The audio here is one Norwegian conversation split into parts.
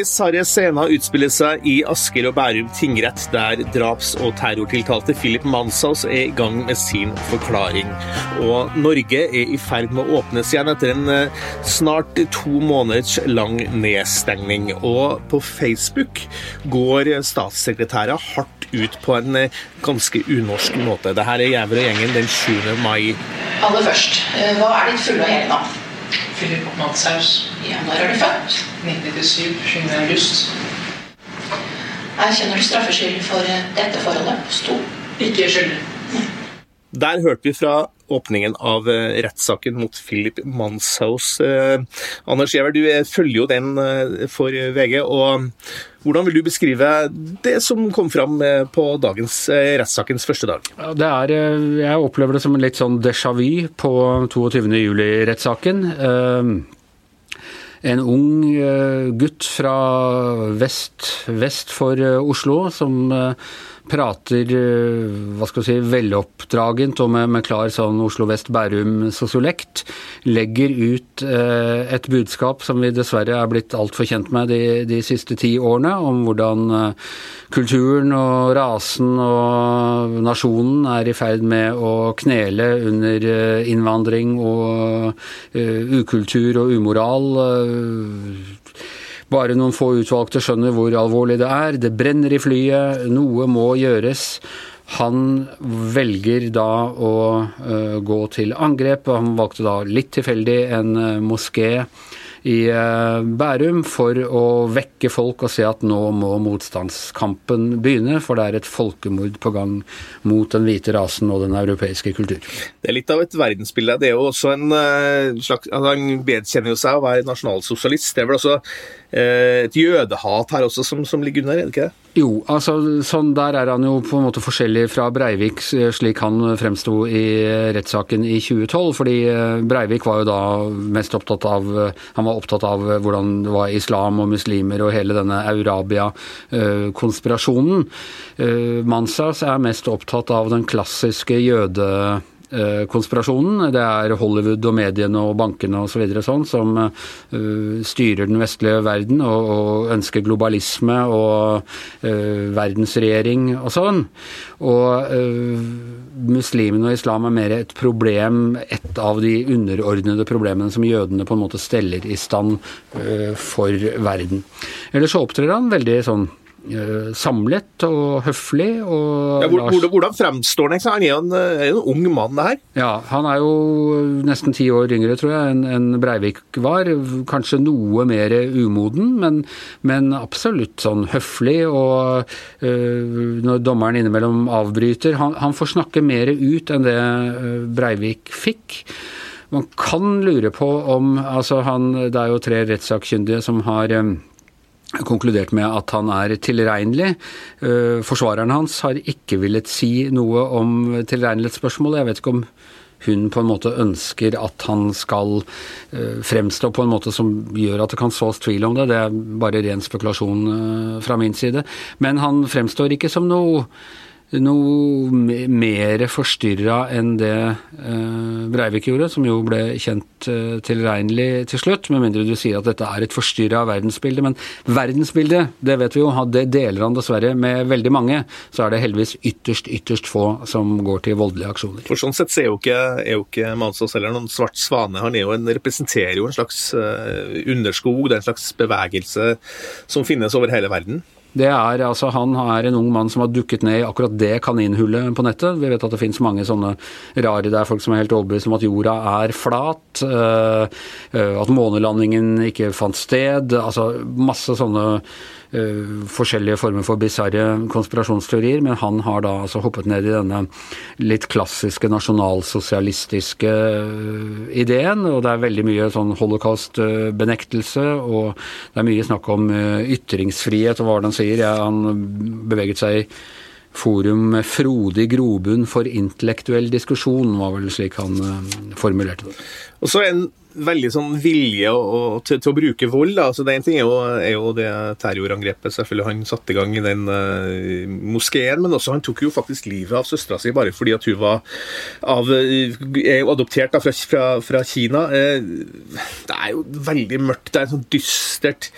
Heldigvis har scenen utspillet seg i Asker og Bærum tingrett, der draps- og terrortiltalte Philip Manshaus er i gang med sin forklaring. Og Norge er i ferd med å åpnes igjen etter en eh, snart to måneders lang nedstengning. Og på Facebook går statssekretærer hardt ut på en eh, ganske unorsk måte. Dette er Jæver og gjengen den 7. mai. Aller først, eh, hva er ditt fulle og hele navn? Philip Manshaus. Ja, når er du født? 1997, 7. august. Erkjenner du straffskyld for dette forholdet? Sto. Ikke skyldig. Der hørte vi fra åpningen av eh, rettssaken mot Philip Manshaus. Eh, Anders Giæver, du eh, følger jo den for VG. og Hvordan vil du beskrive det som kom fram på dagens rettssakens første dag? Er, jeg opplever det som en litt sånn déjà vu på 22. juli-rettssaken. Eh, En ung gutt fra vest, vest for Oslo som prater eh, hva skal si, veloppdragent og med, med klar sånn Oslo vest-Bærum-sosiolekt. Legger ut eh, et budskap som vi dessverre er blitt altfor kjent med de, de siste ti årene, om hvordan eh, kulturen og rasen og nasjonen er i ferd med å knele under eh, innvandring og eh, ukultur og umoral. Bare noen få utvalgte skjønner hvor alvorlig det er. Det brenner i flyet, noe må gjøres. Han velger da å eh, gå til angrep, og han valgte da litt tilfeldig en eh, moské i eh, Bærum for å vekke folk og se at nå må motstandskampen begynne, for det er et folkemord på gang mot den hvite rasen og den europeiske kultur. Det er litt av et verdensbilde. Det er jo også en eh, slags altså Han vedkjenner jo seg å være nasjonalsosialist. Det er vel også eh, et jødehat her også som, som ligger under, er det ikke det? Jo, altså sånn der er han jo på en måte forskjellig fra Breivik eh, slik han fremsto i rettssaken i 2012. Fordi eh, Breivik var jo da mest opptatt av Han var opptatt av hvordan det var islam og muslimer og hele denne Eurabia-konspirasjonen. Mansas er mest opptatt av den klassiske jøde konspirasjonen. Det er Hollywood og mediene og bankene og så sånn som uh, styrer den vestlige verden og ønsker globalisme og uh, verdensregjering og sånn. Og uh, muslimene og islam er mer et problem, et av de underordnede problemene som jødene på en måte steller i stand for verden. Ellers så opptrer han veldig sånn samlet og høflig. Og ja, hvordan, hvordan fremstår han? Han er jo en, er en, ung mann, det her. Ja, han er jo nesten ti år yngre, tror jeg, enn en Breivik var. Kanskje noe mer umoden, men, men absolutt sånn høflig. Og øh, når dommeren innimellom avbryter han, han, får snakke mer ut enn det Breivik fikk. Man kan lure på om altså han, Det er jo tre rettssakkyndige som har øh, konkludert med at han er tilregnelig. Forsvareren hans har ikke villet si noe om tilregnelighetsspørsmålet. Jeg vet ikke om hun på en måte ønsker at han skal fremstå på en måte som gjør at det kan sås tvil om det. Det er bare ren spekulasjon fra min side. Men han fremstår ikke som noe noe mer forstyrra enn det eh, Breivik gjorde, som jo ble kjent eh, tilregnelig til slutt, med mindre du sier at dette er et forstyrra verdensbilde. Men verdensbildet, det vet vi jo, det deler han dessverre med veldig mange. Så er det heldigvis ytterst, ytterst få som går til voldelige aksjoner. For sånn sett så er jo ikke, ikke Mansås heller noen svart svane. Han jo en, representerer jo en slags uh, underskog, det er en slags bevegelse som finnes over hele verden. Det er, altså, han er en ung mann som har dukket ned i akkurat det kaninhullet på nettet. Vi vet at det finnes mange sånne rare Det er folk som er helt overbevist om at jorda er flat. At månelandingen ikke fant sted. Altså masse sånne forskjellige former for bisarre konspirasjonsteorier. Men han har da altså hoppet ned i denne litt klassiske nasjonalsosialistiske uh, ideen. Og det er veldig mye sånn holocaust-benektelse, og det er mye snakk om uh, ytringsfrihet og hva han sier. Ja, han beveget seg i forum med frodig grobunn for intellektuell diskusjon, var vel slik han formulerte det. Og så en veldig sånn vilje å, til, til, å bruke vold. Da. Altså, det ene ting er jo, er jo, det terrorangrepet selvfølgelig han satte i gang i den uh, moskeen, men også han tok jo faktisk livet av søstera si bare fordi at hun var av, er adoptert da, fra, fra, fra, Kina. Uh, det er jo veldig mørkt. Det er sånn dystert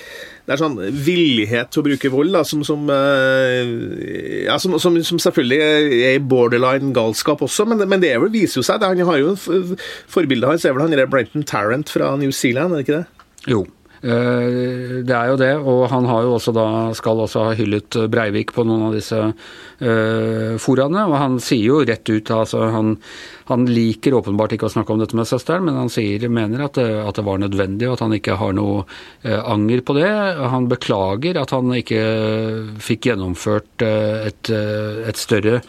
det er sånn villighet til å bruke vold, da, som, som, eh, ja, som, som, selvfølgelig er i borderline galskap også, men, men det vel, viser jo seg. Det, han har jo Forbildet hans er vel han Brenton Tarrant fra New Zealand, er det ikke det? Jo. Eh, det er jo det, og han jo også da, skal også ha hyllet Breivik på noen av disse uh, foraene. Og han sier jo rett ut altså han, han, liker åpenbart ikke å snakke om dette med søsteren, men han sier, mener at det, at det var nødvendig, og at han ikke har noe anger på det. Han beklager at han ikke fikk gjennomført et, et, større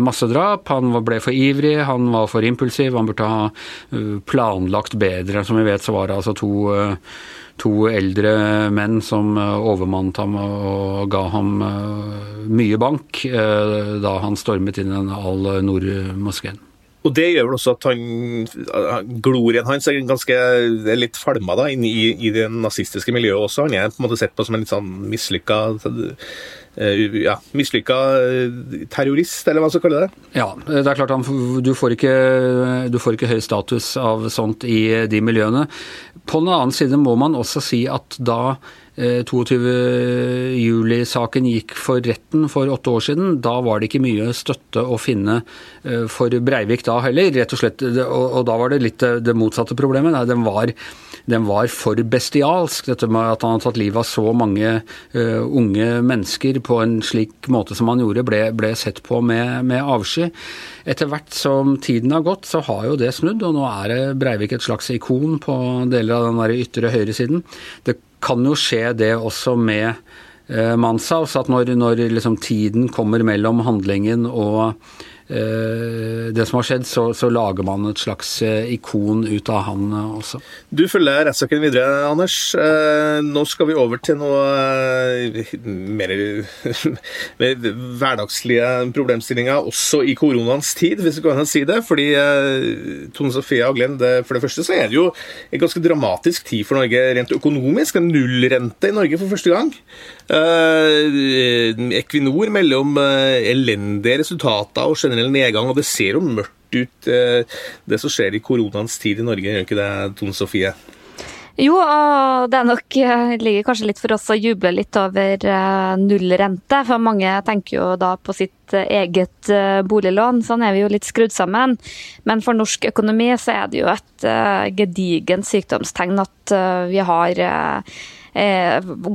massedrap. Han ble for ivrig, han var for impulsiv, han burde ha planlagt bedre. Som vi vet så var det altså to to eldre menn som eh, overmannet ham og ga ham eh, mye bank eh, da han stormet inn i den Al-Noor-moskeen. Og Det gjør vel også at han, glorien hans er ganske er litt falma da, inn i, i, det nazistiske miljøet også. Han er på en måte sett på som en litt sånn mislykka ja, mislykka eh, terrorist, eller hva man skal kalle det. Ja, det er klart han, du, får ikke, du får ikke høy status av sånt i de miljøene. På den annen side må man også si at da 22.07-saken eh, gikk for retten for åtte år siden. Da var det ikke mye støtte å finne eh, for Breivik da heller, rett og slett. Og da var det litt det motsatte problemet. Den var, den var for bestialsk, dette med at han hadde tatt livet av så mange unge mennesker på en slik måte som han gjorde, ble, ble sett på med, med avsky. Etter hvert som tiden har gått, så har jo det snudd, og nå er Breivik et slags ikon på deler av den der ytre høyresiden. Det kan jo skje det også med eh, Manshaus, at når, når liksom tiden kommer mellom handlingen og det som har skjedd, så, så, lager man et slags eh, ikon ut av han eh, også. Du følger rettssaken videre, Anders. Nå skal vi over til noe mer hverdagslige problemstillinger, også i koronaens tid, hvis du kan si det. Fordi Tone Sofie det, for det første så er det jo en ganske dramatisk tid for Norge rent økonomisk. En nullrente i Norge for første gang. Equinor melder om elendige resultater og generell nedgang, og det ser jo mørkt ut, eh, det som skjer i koronaens tid i Norge, gjør ikke det, Tone Sofie? Jo, og det er nok, eh, ligger kanskje litt for oss å juble litt over eh, nullrente. For mange tenker jo da på sitt eget boliglån. Sånn er vi jo litt skrudd sammen. Men for norsk økonomi så er det jo et gedigent sykdomstegn at vi har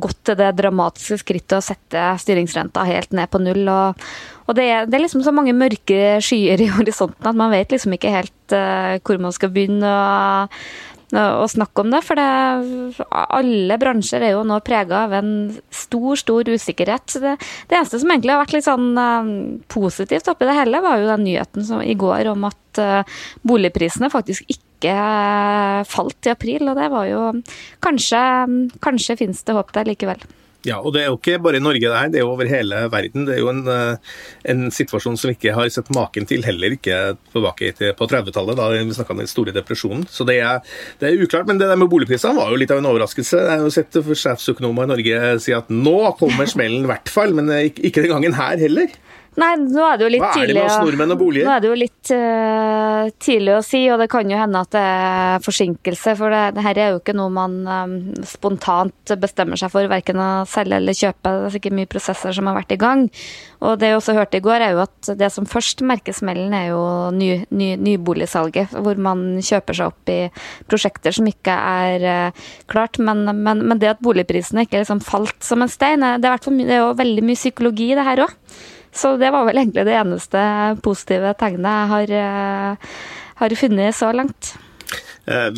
gått til det dramatiske skrittet å sette styringsrenta helt ned på null. og og det er, det er, liksom så mange mørke skyer i horisonten at man vet liksom ikke helt eh, hvor man skal begynne å, å snakke om det. For det, alle bransjer er jo nå prega av en stor, stor usikkerhet. Det, det, eneste som egentlig har vært litt sånn uh, positivt oppi det hele, var jo den nyheten som, i går om at uh, boligprisene faktisk ikke falt i april, og det var jo Kanskje, kanskje finnes det håp der likevel. Ja, og det er jo ikke bare i Norge det her, det er jo over hele verden. Det er jo en, eh, en situasjon som vi ikke har sett maken til, heller ikke tilbake til, på 30-tallet, da vi snakka om den store depresjonen. Så det er, det er, uklart. Men det der med boligprisene var jo litt av en overraskelse. Jeg har jo sett sjefsøkonomer i Norge si at nå kommer smellen i hvert fall, men ikke, ikke den gangen her heller. Nei, nå er det jo litt tidlig Hva er det med oss nordmenn og boliger? Nå er det jo litt uh, tidlig å si, og det kan jo hende at det er forsinkelse. For det, det her er jo ikke noe man um, spontant bestemmer seg for, verken å selge eller kjøpe. Det er sikkert mye prosesser som har vært i gang. Og det jeg også hørte i går, er jo at det som først merker smellen, er jo ny, ny, nyboligsalget. Hvor man kjøper seg opp i prosjekter som ikke er uh, klart. Men, men, men, det at boligprisene ikke liksom falt som en stein, det er, det er jo veldig mye psykologi i det her òg. Så det var vel egentlig det eneste positive tegnet jeg har, eh, har funnet så langt. Eh,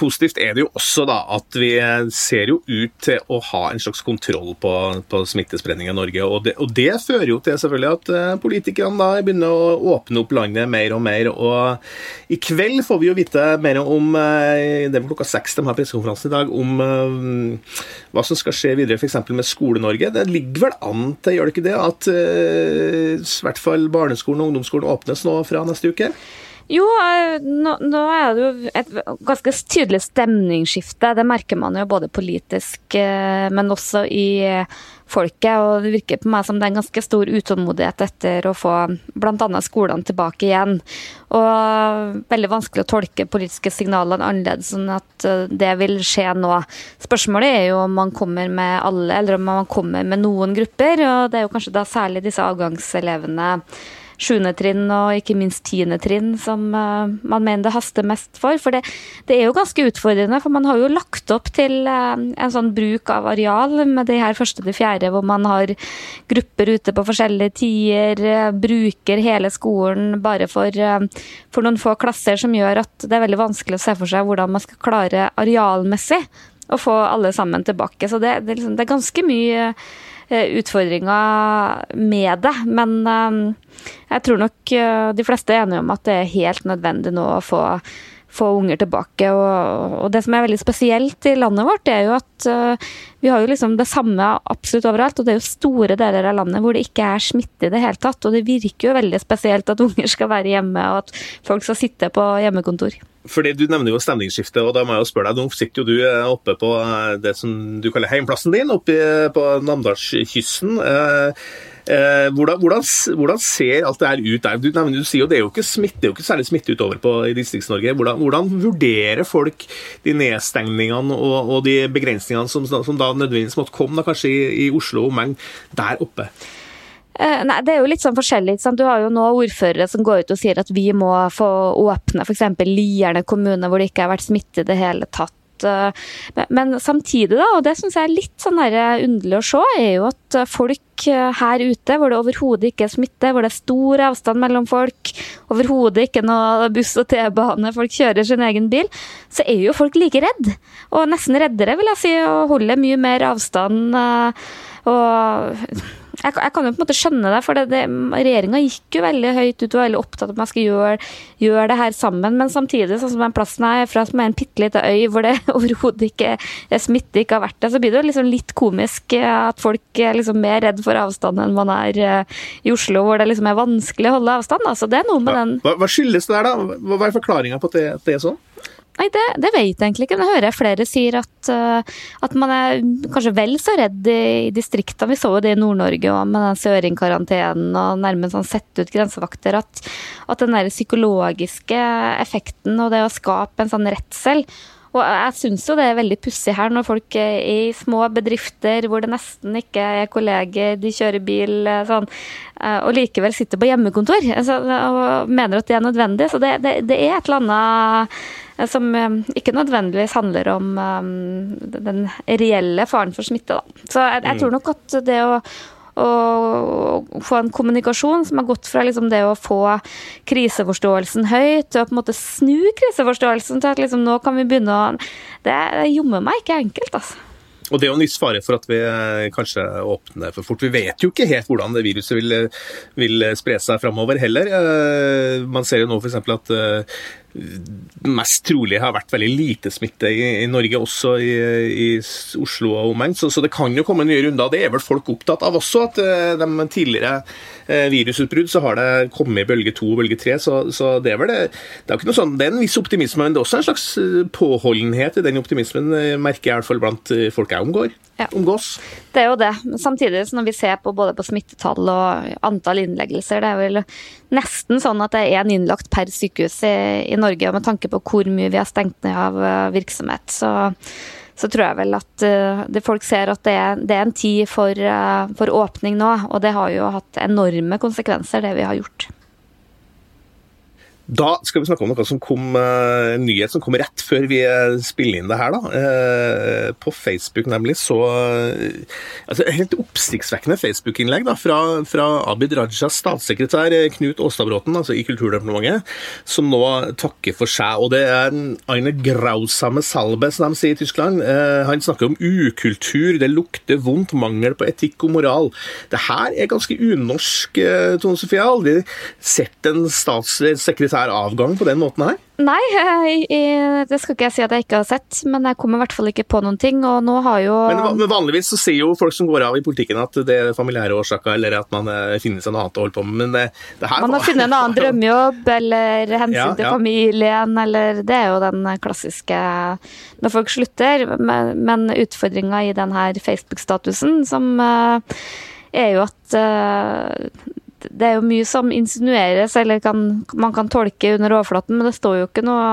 positivt er det jo også da at vi ser jo ut til å ha en slags kontroll på, på smittespredning i Norge. Og det, og det, fører jo til selvfølgelig at eh, politikerne da begynner å åpne opp landet mer og mer. Og i kveld får vi jo vite mer om det er klokka seks de har pressekonferansen i dag, om hva som skal skje videre f.eks. med Skole-Norge. Det ligger vel an til, gjør det ikke det, at i hvert fall barneskolen og ungdomsskolen åpnes nå fra neste uke? Jo, eh, nå, nå, er det jo et ganske tydelig stemningsskifte. Det merker man jo både politisk, eh, men også i folket. Og det virker på meg som det er en ganske stor utålmodighet etter å få bl.a. skolene tilbake igjen. Og veldig vanskelig å tolke politiske signalene annerledes sånn at eh, det vil skje nå. Spørsmålet er jo om man kommer med alle, eller om man kommer med noen grupper. Og det er jo kanskje da særlig disse avgangselevene sjuende trinn og ikke minst tiende trinn som uh, man mener det haster mest for. For det, det, er jo ganske utfordrende, for man har jo lagt opp til uh, en sånn bruk av areal med de her første til fjerde, hvor man har grupper ute på forskjellige tider, uh, bruker hele skolen bare for, for noen få klasser, som gjør at det er veldig vanskelig å se for seg hvordan man skal klare arealmessig å få alle sammen tilbake. Så det, det, liksom, det er ganske mye utfordringer med det. Men jeg tror nok eh, de fleste er enige om at det er helt nødvendig nå å få, få unger tilbake. Og, og, det som er veldig spesielt i landet vårt, det er jo at uh, vi har jo liksom det samme absolutt overalt. Og det er jo store deler av landet hvor det ikke er smitte i det hele tatt. Og det virker jo veldig spesielt at unger skal være hjemme, og at folk skal sitte på hjemmekontor. Fordi Du nevner jo stemningsskifte, og da må jeg jo spørre deg, nå sitter jo du eh, oppe på det som du kaller heimplassen din, oppe på Namdalskysten. Eh, Eh, hvordan, hvordan, hvordan, ser alt det her ut der? Du, du, sier jo det er jo ikke smitte, det er jo ikke særlig smitte utover på, i Distrikts-Norge. Hvordan, hvordan, vurderer folk de nedstengningene og, og de begrensningene som, som, da nødvendigvis måtte komme, da, kanskje i, i Oslo og omegn, der oppe? Eh, nei, Det er jo litt sånn forskjellig. Du har jo nå ordførere som går ut og sier at vi må få åpne f.eks. Lierne kommune, hvor det ikke har vært smitte i det hele tatt. Eh, men samtidig, da, og det syns jeg er litt sånn eh, underlig å se, er jo at folk eh, her ute hvor det overhodet ikke er smitte, hvor det er stor avstand mellom folk, overhodet ikke noe buss og T-bane, folk kjører sin egen bil, så er jo folk like redd. Og nesten reddere, vil jeg si, og holder mye mer avstand. Og jeg, jeg, kan jo på en måte skjønne det, for det, det, regjeringa gikk jo veldig høyt ut og var veldig opptatt av at man skal gjøre, gjøre, det her sammen. Men samtidig, sånn som den plassen jeg er fra, som er en bitte lita øy hvor det overhodet ikke er smitte, ikke har vært det, så blir det jo liksom litt komisk at folk er liksom mer redd for avstand enn man er eh, i Oslo, hvor det liksom er vanskelig å holde avstand. Altså, det er noe med den Hva, hva skyldes det der, da? Hva er forklaringa på at det, at det er sånn? Nei, det, det, vet jeg egentlig ikke. Men jeg hører flere sier at, uh, at man er kanskje vel så redd i, i distriktene. Vi så jo det i Nord-Norge òg, med den søringkarantenen og nærmest sånn sette ut grensevakter. At, at den der psykologiske effekten og det å skape en sånn redsel og jeg syns jo det er veldig pussig her, når folk er i små bedrifter hvor det nesten ikke er kolleger, de kjører bil eh, sånn, eh, og likevel sitter på hjemmekontor altså, og mener at det er nødvendig. Så det, det, det er et eller annet Eh, som eh, ikke nødvendigvis handler om um, den reelle faren for smitte. Da. Så jeg, jeg, tror mm. nok at det å, å, få en kommunikasjon som har gått fra liksom det å få kriseforståelsen høyt, til å på en måte snu kriseforståelsen til at liksom nå kan vi begynne å Det er meg ikke enkelt, altså. Og Det er jo en viss fare for at vi kanskje åpner for fort. Vi vet jo ikke helt hvordan det viruset vil, vil spre seg framover heller. Man ser jo nå f.eks. at mest trolig har vært veldig lite smitte i, i Norge, også i, i, Oslo og omegn. Så, så, det kan jo komme nye runder. Det er vel folk opptatt av også, at uh, de tidligere uh, virusutbrudd så har det kommet i bølge to og bølge tre. Så, så, det er vel det. Det er, ikke noe sånn, det er en viss optimisme, men det er også en slags eh, påholdenhet i den optimismen, merker jeg i hvert fall blant folk jeg omgår ja. omgås. Det er jo det. Samtidig når vi ser på både på smittetall og antall innleggelser, det er vel nesten sånn at det er én innlagt per sykehus i, i, Norge. Og med tanke på hvor mye vi har stengt ned av eh, virksomhet, så, så tror jeg vel at uh, det folk ser at det er, det er en tid for, uh, for åpning nå. Og det har jo hatt enorme konsekvenser, det vi har gjort. Da skal vi snakke om noe som kom, uh, en nyhet som kom rett før vi eh, spiller inn det her. da. Uh, på Facebook nemlig så altså Helt oppsiktsvekkende Facebook-innlegg da, fra, fra, Abid Rajas statssekretær Knut Åstadbråten altså i Kulturdepartementet, som nå takker for seg. og Det er eine grausame salbe, som de sier i Tyskland. han snakker om ukultur, det lukter vondt, mangel på etikk og moral. Det her er ganske unorsk, Tone Sofie. Aldri sett en statssekretær autoritær avgang på den måten her? Nei, jeg, jeg, det skal ikke jeg si at jeg ikke har sett, men jeg kommer i hvert fall ikke på noen ting. Og nå har jo Men, men vanligvis så sier jo folk som går av i politikken at det er familiære årsaker, eller at man eh, finner seg noe annet å holde på med, men det, det her Man har funnet en annen drømmejobb, eller hensyn Ja, til familien, eller Det er jo den klassiske når folk slutter. Men, men utfordringa i den her Facebook-statusen, som eh, er jo at eh, det er jo mye som insinueres, eller kan, man kan tolke under overflaten, men det står jo ikke noe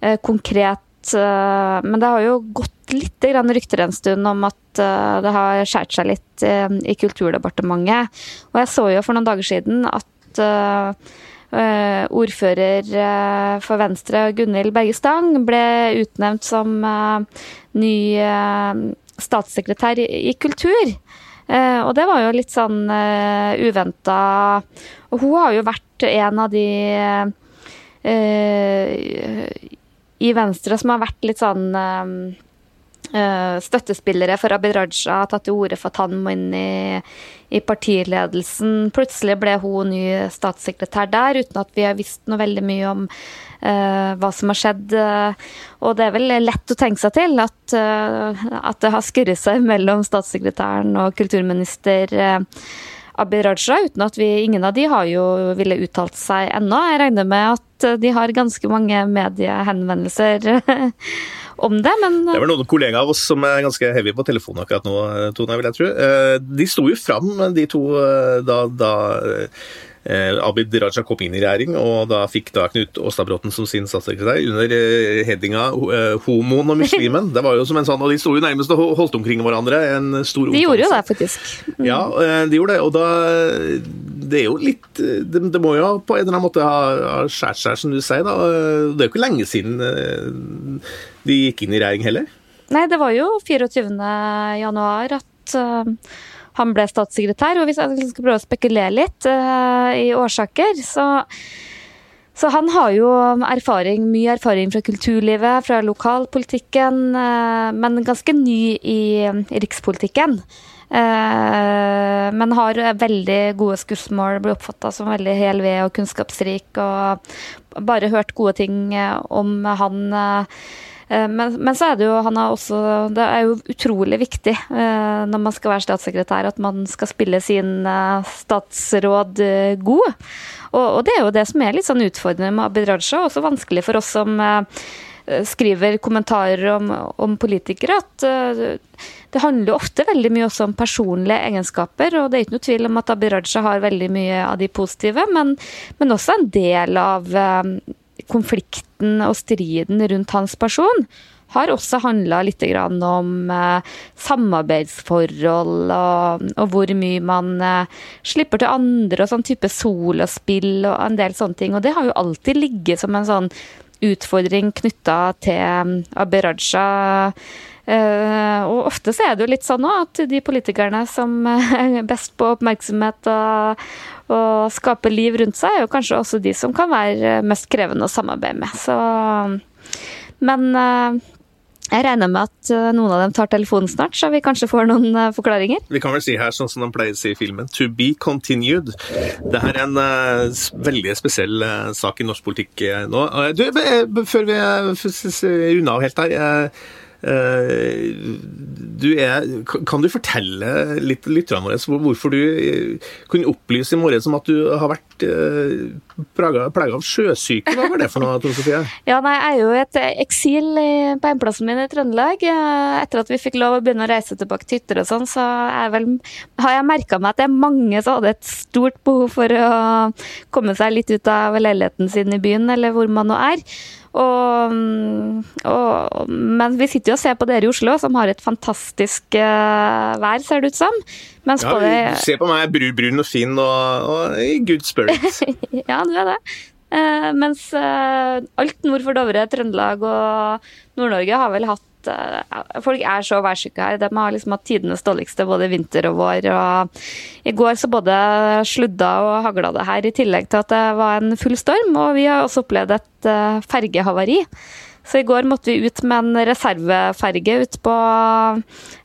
eh, konkret eh, Men det har jo gått litt rykter en stund om at eh, det har skåret seg litt eh, i Kulturdepartementet. Og jeg så jo for noen dager siden at ordfører for Venstre, Gunhild Berge Stang, ble utnevnt som ny statssekretær i kultur. Eh, og det var jo litt sånn uh, uventa. Og hun har jo vært en av de eh, i Venstre som har vært litt sånn eh, eh, støttespillere for Abid Raja, tatt til orde for at han må inn i, i partiledelsen. Plutselig ble hun ny statssekretær der, uten at vi har visst noe veldig mye om eh, hva som har skjedd. eh, Og det er vel lett å tenke seg til at, eh, at det har skurret seg mellom statssekretæren og kulturminister eh, Abid Raja, uten at vi, ingen av de har jo ville uttalt seg ennå. Jeg regner med at eh, de har ganske mange mediehenvendelser om det, men Det er vel noen kollegaer av oss som er ganske heavy på telefonen akkurat nå, Tone, vil jeg tro. Eh, De sto jo fram, de to, eh, da, da eh, Abid Raja kom inn i regjering, og da fikk da Knut Åstadbråten som sin statssekretær under eh, headinga eh, 'Homoen og muslimen'. Det var jo som en sånn, og De sto jo nærmest og holdt omkring hverandre. en stor de gjorde jo det, faktisk. faktisk. Ja, eh, de gjorde det, og da Det er jo litt Det, det må jo på en eller annen måte ha, ha skjært seg, som du sier. da. Det er jo ikke lenge siden eh, de gikk inn i regjering heller. Nei, det var jo 24. januar at eh, han ble statssekretær. Og hvis jeg skal prøve å spekulere litt eh, i årsaker, så så han har jo erfaring, mye erfaring fra kulturlivet, fra lokalpolitikken, eh, men ganske ny i, rikspolitikken. Eh, men har veldig gode skussmål, blir oppfatta som veldig hel ved og kunnskapsrik. Og bare hørt gode ting om han. Men, men så er det jo han er også Det er jo utrolig viktig eh, når man skal være statssekretær, at man skal spille sin eh, statsråd eh, god. Og, og det er jo det som er litt sånn utfordrende med Abid Raja, og også vanskelig for oss som eh, skriver kommentarer om, om politikere, at eh, det handler ofte veldig mye også om personlige egenskaper. Og det er ikke noe tvil om at Abid Raja har veldig mye av de positive, men, men også en del av eh, konflikten og striden rundt hans person har også handla litt om eh, samarbeidsforhold og, hvor mye man eh, slipper til andre og sånn type solospill og en del sånne ting. Og det har jo alltid ligget som en sånn utfordring knytta til Abid Raja. Eh, og ofte så er det jo litt sånn òg at de politikerne som er best på oppmerksomhet og, og skape liv rundt seg, er jo kanskje også de som kan være mest krevende å samarbeide med. Så, men eh, jeg regner med at eh, noen av dem tar telefonen snart, så vi kanskje får noen eh, forklaringer. Vi kan vel si her, sånn som de pleier å si i filmen, 'to be continued'. Det her er en uh, veldig spesiell uh, sak i norsk politikk uh, nå. Du, før vi runder av helt her du er, kan- du fortelle litt lytterne våre hvorfor du eh, kunne opplyse i morges om at du har vært uh, plaga av sjøsyke? Hva var det for noe, Tone Sofie? Ja, nei, jeg er jo i et eksil på hjemplassen min i Trøndelag. Eh, Etter at vi fikk lov å begynne å reise tilbake til hytter og sånn, så vel, har jeg merka meg at det er mange som hadde et stort behov for å komme seg litt ut av leiligheten sin i byen, eller hvor man nå er. Og, og, men vi sitter jo og ser på dere i Oslo, som har et fantastisk uh, vær, ser det ut som. Mens Ja, det... Se på meg, brun, brun og fin og, og i good spirit. Ja, du er det. Uh, mens uh, alt nord for Dovre, Trøndelag og Nord-Norge har vel hatt eh, Folk er så værsyke her. De har liksom hatt tidenes dårligste både vinter og vår. Og I går så både sludda og hagla det her, i tillegg til at det var en full storm. Og vi har også opplevd et uh, fergehavari. Så i går måtte vi ut med en reserveferge ut på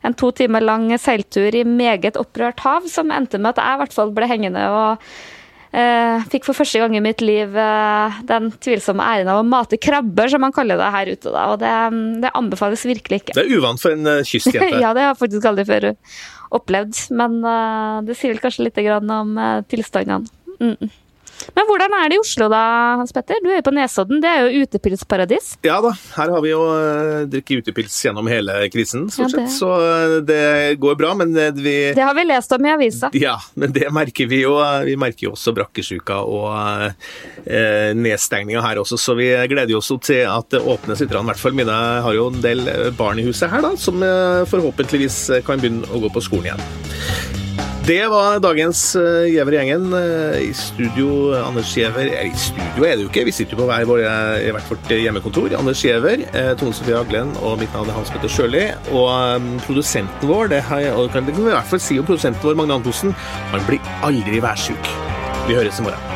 en to timer lang seiltur i meget opprørt hav, som endte med at jeg i hvert fall ble hengende og fikk for første gang i mitt liv eh, den tvilsomme æren av å mate krabber, som man kaller det her ute. Da. Og det, det anbefales virkelig ikke. Det er uvant for en eh, kystjente. ja, det har jeg faktisk aldri før opplevd. Men eh, det sier vel kanskje litt grann om eh, tilstandene. Mm. Men hvordan er det i Oslo da, Hans Petter? Du er jo på Nesodden, det er jo utepilsparadis. Ja da, her har vi jo uh, drukket utepils gjennom hele krisen, stort Ja. Så eh, det går bra, men eh, vi Det har vi lest om i avisa. Ja, men det merker vi jo. Vi merker jo også brakkesjuka og eh, nedstengninga her også, så vi gleder oss til at det åpnes litt. I hvert fall mine har jo en del eh, barn i huset her, da, som eh, forhåpentligvis eh, kan begynne å gå på skolen igjen. Det var dagens uh, i gjengen. Eh, I studio Anders Giæver eh, I studio er det jo ikke, vi sitter jo på hver vår, i hvert vårt hjemmekontor. Anders Giæver, uh, Tone Sofie Aglen og mitt navn er Hans Petter Sjøli. Og um, produsenten vår, det, jeg- det kan vi i hvert fall si om produsenten vår, Magne Antonsen, han blir aldri værsjuk. Vi høres i morgen.